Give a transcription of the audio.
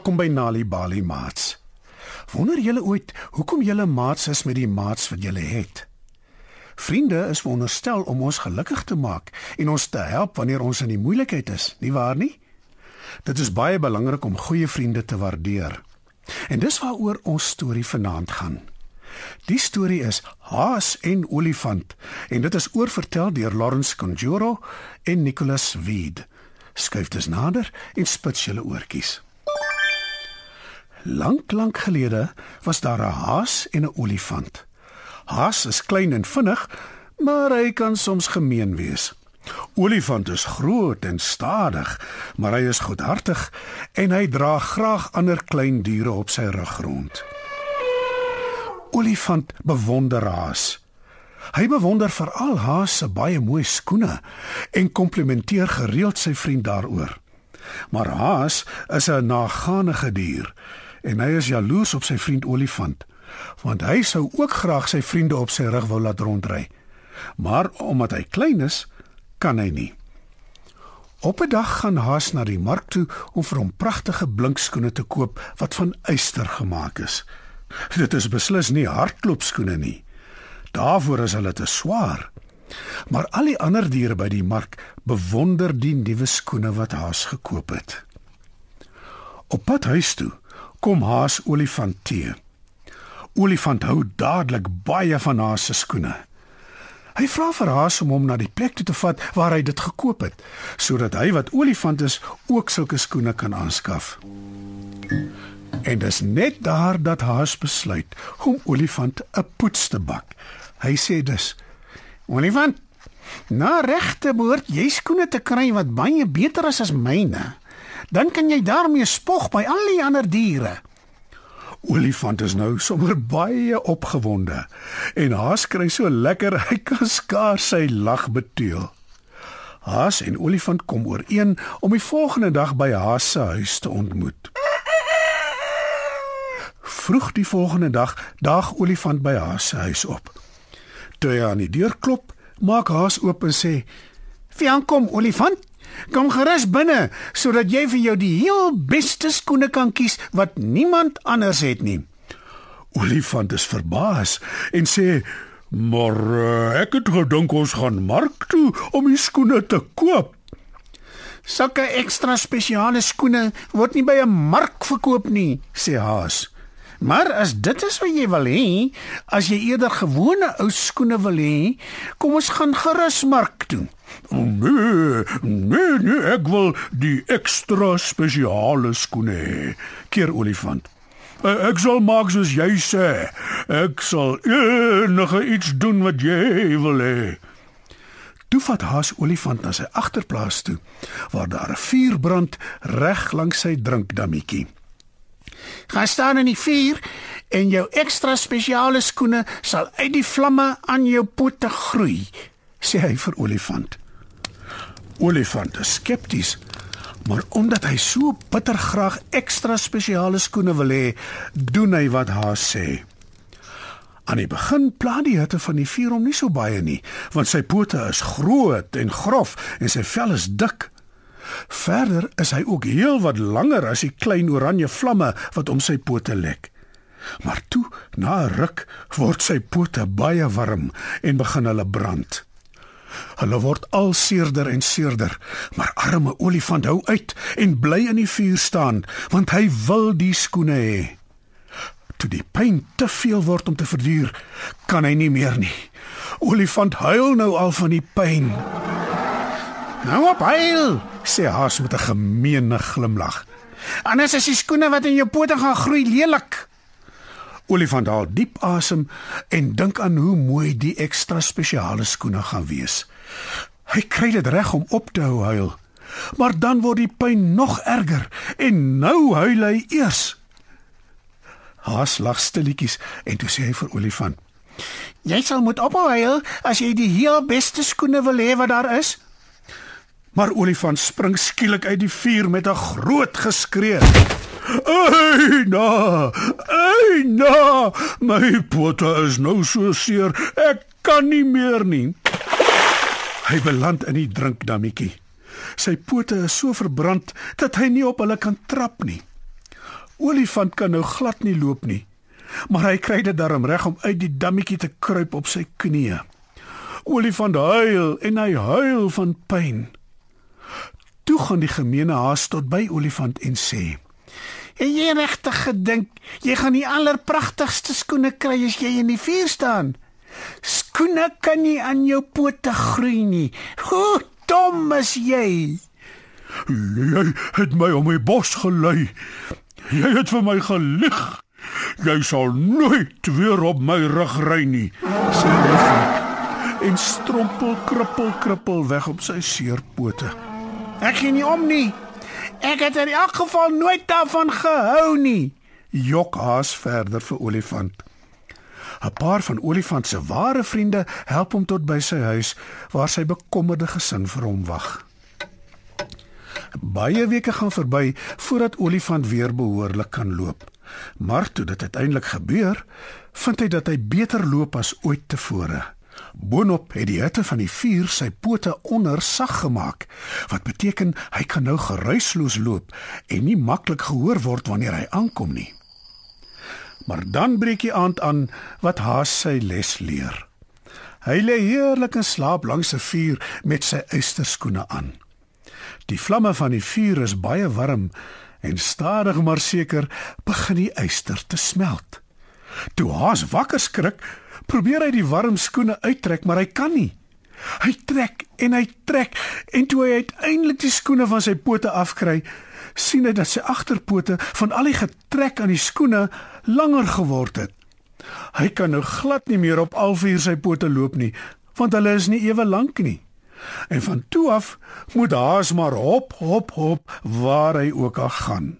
Welkom by Nali Bali Maats. Wonder julle ooit hoekom julle maats is met die maats wat julle het? Vriende is veronderstel om ons gelukkig te maak en ons te help wanneer ons in die moeilikheid is, nie waar nie? Dit is baie belangrik om goeie vriende te waardeer. En dis waaroor ons storie vanaand gaan. Die storie is Haas en Olifant en dit is oorvertel deur Lawrence Conjuro en Nicholas Weed. Skuif dus nader en spits julle oortjies. Lank lank gelede was daar 'n haas en 'n olifant. Haas is klein en vinnig, maar hy kan soms gemeen wees. Olifant is groot en stadig, maar hy is goedhartig en hy dra graag ander klein diere op sy rug rond. Olifant bewonder Haas. Hy bewonder veral Haas se baie mooi skoene en komplimenteer gereeld sy vriend daaroor. Maar Haas is 'n naganige dier en hy is jaloers op sy vriend olifant want hy sou ook graag sy vriende op sy rug wou laat rondry. Maar omdat hy klein is kan hy nie. Op 'n dag gaan Haas na die mark toe om vir hom pragtige blinkskoene te koop wat van yster gemaak is. Dit is beslis nie hardloopskoene nie. Daarvoor is hulle te swaar maar al die ander diere by die mark bewonder die nuwe skoene wat Haas gekoop het. Op pad huis toe kom Haas olifant tee. Olifant hou dadelik baie van Haas se skoene. Hy vra vir Haas om hom na die plek toe te vat waar hy dit gekoop het, sodat hy wat olifant is ook sulke skoene kan aanskaf. En dis net daar dat Haas besluit om olifant 'n poets te bak. Hy sê dus: "Olifant, na regte behoort jy skoene te kry wat baie beter is as myne." Dan kan jy daarmee spog by al die ander diere. Olifant is nou sommer baie opgewonde en Haas kry so lekker hy kan skaars sy lag beteel. Haas en Olifant kom ooreen om die volgende dag by Haas se huis te ontmoet. Vroeg die volgende dag daag Olifant by Haas se huis op. Toe hy aan die deur klop, maak Haas oop en sê: "Wie kom, Olifant?" Kom gerus binne sodat jy vir jou die heel beste skoene kan kies wat niemand anders het nie. Olifant is verbaas en sê: "Maar uh, ek het gedink ons gaan mark toe om die skoene te koop." "Sulke ekstra spesiale skoene word nie by 'n mark verkoop nie," sê Haas. "Maar as dit is wat jy wil hê, as jy eerder gewone ou skoene wil hê, kom ons gaan gerus mark toe." Nee, nee, nee, ek wil die ekstra spesiale skoene hê. Keer olifant. Eh, ek sal maak soos jy sê. Ek sal enige iets doen wat jy wil hê. Toe vat Haas olifant na sy agterplaas toe waar daar 'n vuur brand reg langs sy drinkdammetjie. Gaan staan in die vuur en jou ekstra spesiale skoene sal uit die vlamme aan jou pote groei, sê hy vir olifant olifant is skepties, maar omdat hy so bitter graag ekstra spesiale skoene wil hê, doen hy wat Haas sê. Aan die begin plan die hitte van die vuur hom nie so baie nie, want sy pote is groot en grof en sy vel is dik. Verder is hy ook heel wat langer as die klein oranje vlamme wat om sy pote lek. Maar toe, na 'n ruk, word sy pote baie warm en begin hulle brand. Hulle word al seerder en seerder, maar arme olifant hou uit en bly in die vuur staan, want hy wil die skoene hê. Toe die pyn te veel word om te verduur, kan hy nie meer nie. Olifant huil nou al van die pyn. Nou op huil, sê Haas met 'n gemeene glimlag. Anders is die skoene wat in jou pote gaan groei lelik. Olifant haal diep asem en dink aan hoe mooi die ekstra spesiale skoene gaan wees. Hy kry dit reg om op te hou huil. Maar dan word die pyn nog erger en nou huil hy eers. Haas lag stilletjies en toe sê hy vir Olifant: "Jy sal moet ophou huil as jy die heel beste skoene wil hê wat daar is." Maar Olifant spring skielik uit die vuur met 'n groot geskree. Eina! Eina! My pote is nou so seer. Ek kan nie meer nie. Hy beland in die drinkdammetjie. Sy pote is so verbrand dat hy nie op hulle kan trap nie. Olifant kan nou glad nie loop nie. Maar hy kry dit darm reg om uit die dammetjie te kruip op sy knieë. Olifant huil en hy huil van pyn. Toe gaan die gemeene haas tot by Olifant en sê: "Het jy regtig gedink jy gaan die allerpragtigste skoene kry as jy in die vuur staan? Skoene kan nie aan jou pote groei nie. Hoe dom is jy?" Jy het my om my bos gelei. Jy het vir my gelieg. Jy sal nooit weer op my rug ry nie. sê Olifant en strompel krippel krippel weg op sy seerpote. Ek gee nie om nie. Ek het in elk geval nooit daarvan gehou nie. Jok haas verder vir Olifant. 'n Paar van Olifant se ware vriende help hom tot by sy huis waar sy bekommerde gesin vir hom wag. Baie weke gaan verby voordat Olifant weer behoorlik kan loop. Maar toe dit uiteindelik gebeur, vind hy dat hy beter loop as ooit tevore. Boonop het die hitte van die vuur sy pote ondersag gemaak, wat beteken hy kan nou geruisloos loop en nie maklik gehoor word wanneer hy aankom nie. Maar dan breek die aand aan wat Haas sy les leer. Hy lê heerlik in slaap langs 'n vuur met sy eysterskoene aan. Die vlamme van die vuur is baie warm en stadig maar seker begin die yster te smelt. Toe Haas wakker skrik, probeer hy die warm skoene uittrek, maar hy kan nie. Hy trek en hy trek en toe hy uiteindelik die skoene van sy pote afkry, sien hy dat sy agterpote van al die getrek aan die skoene langer geword het. Hy kan nou glad nie meer op al vier sy pote loop nie, want hulle is nie ewe lank nie. En van toe af moet Haas maar hop hop hop waar hy ook al gaan.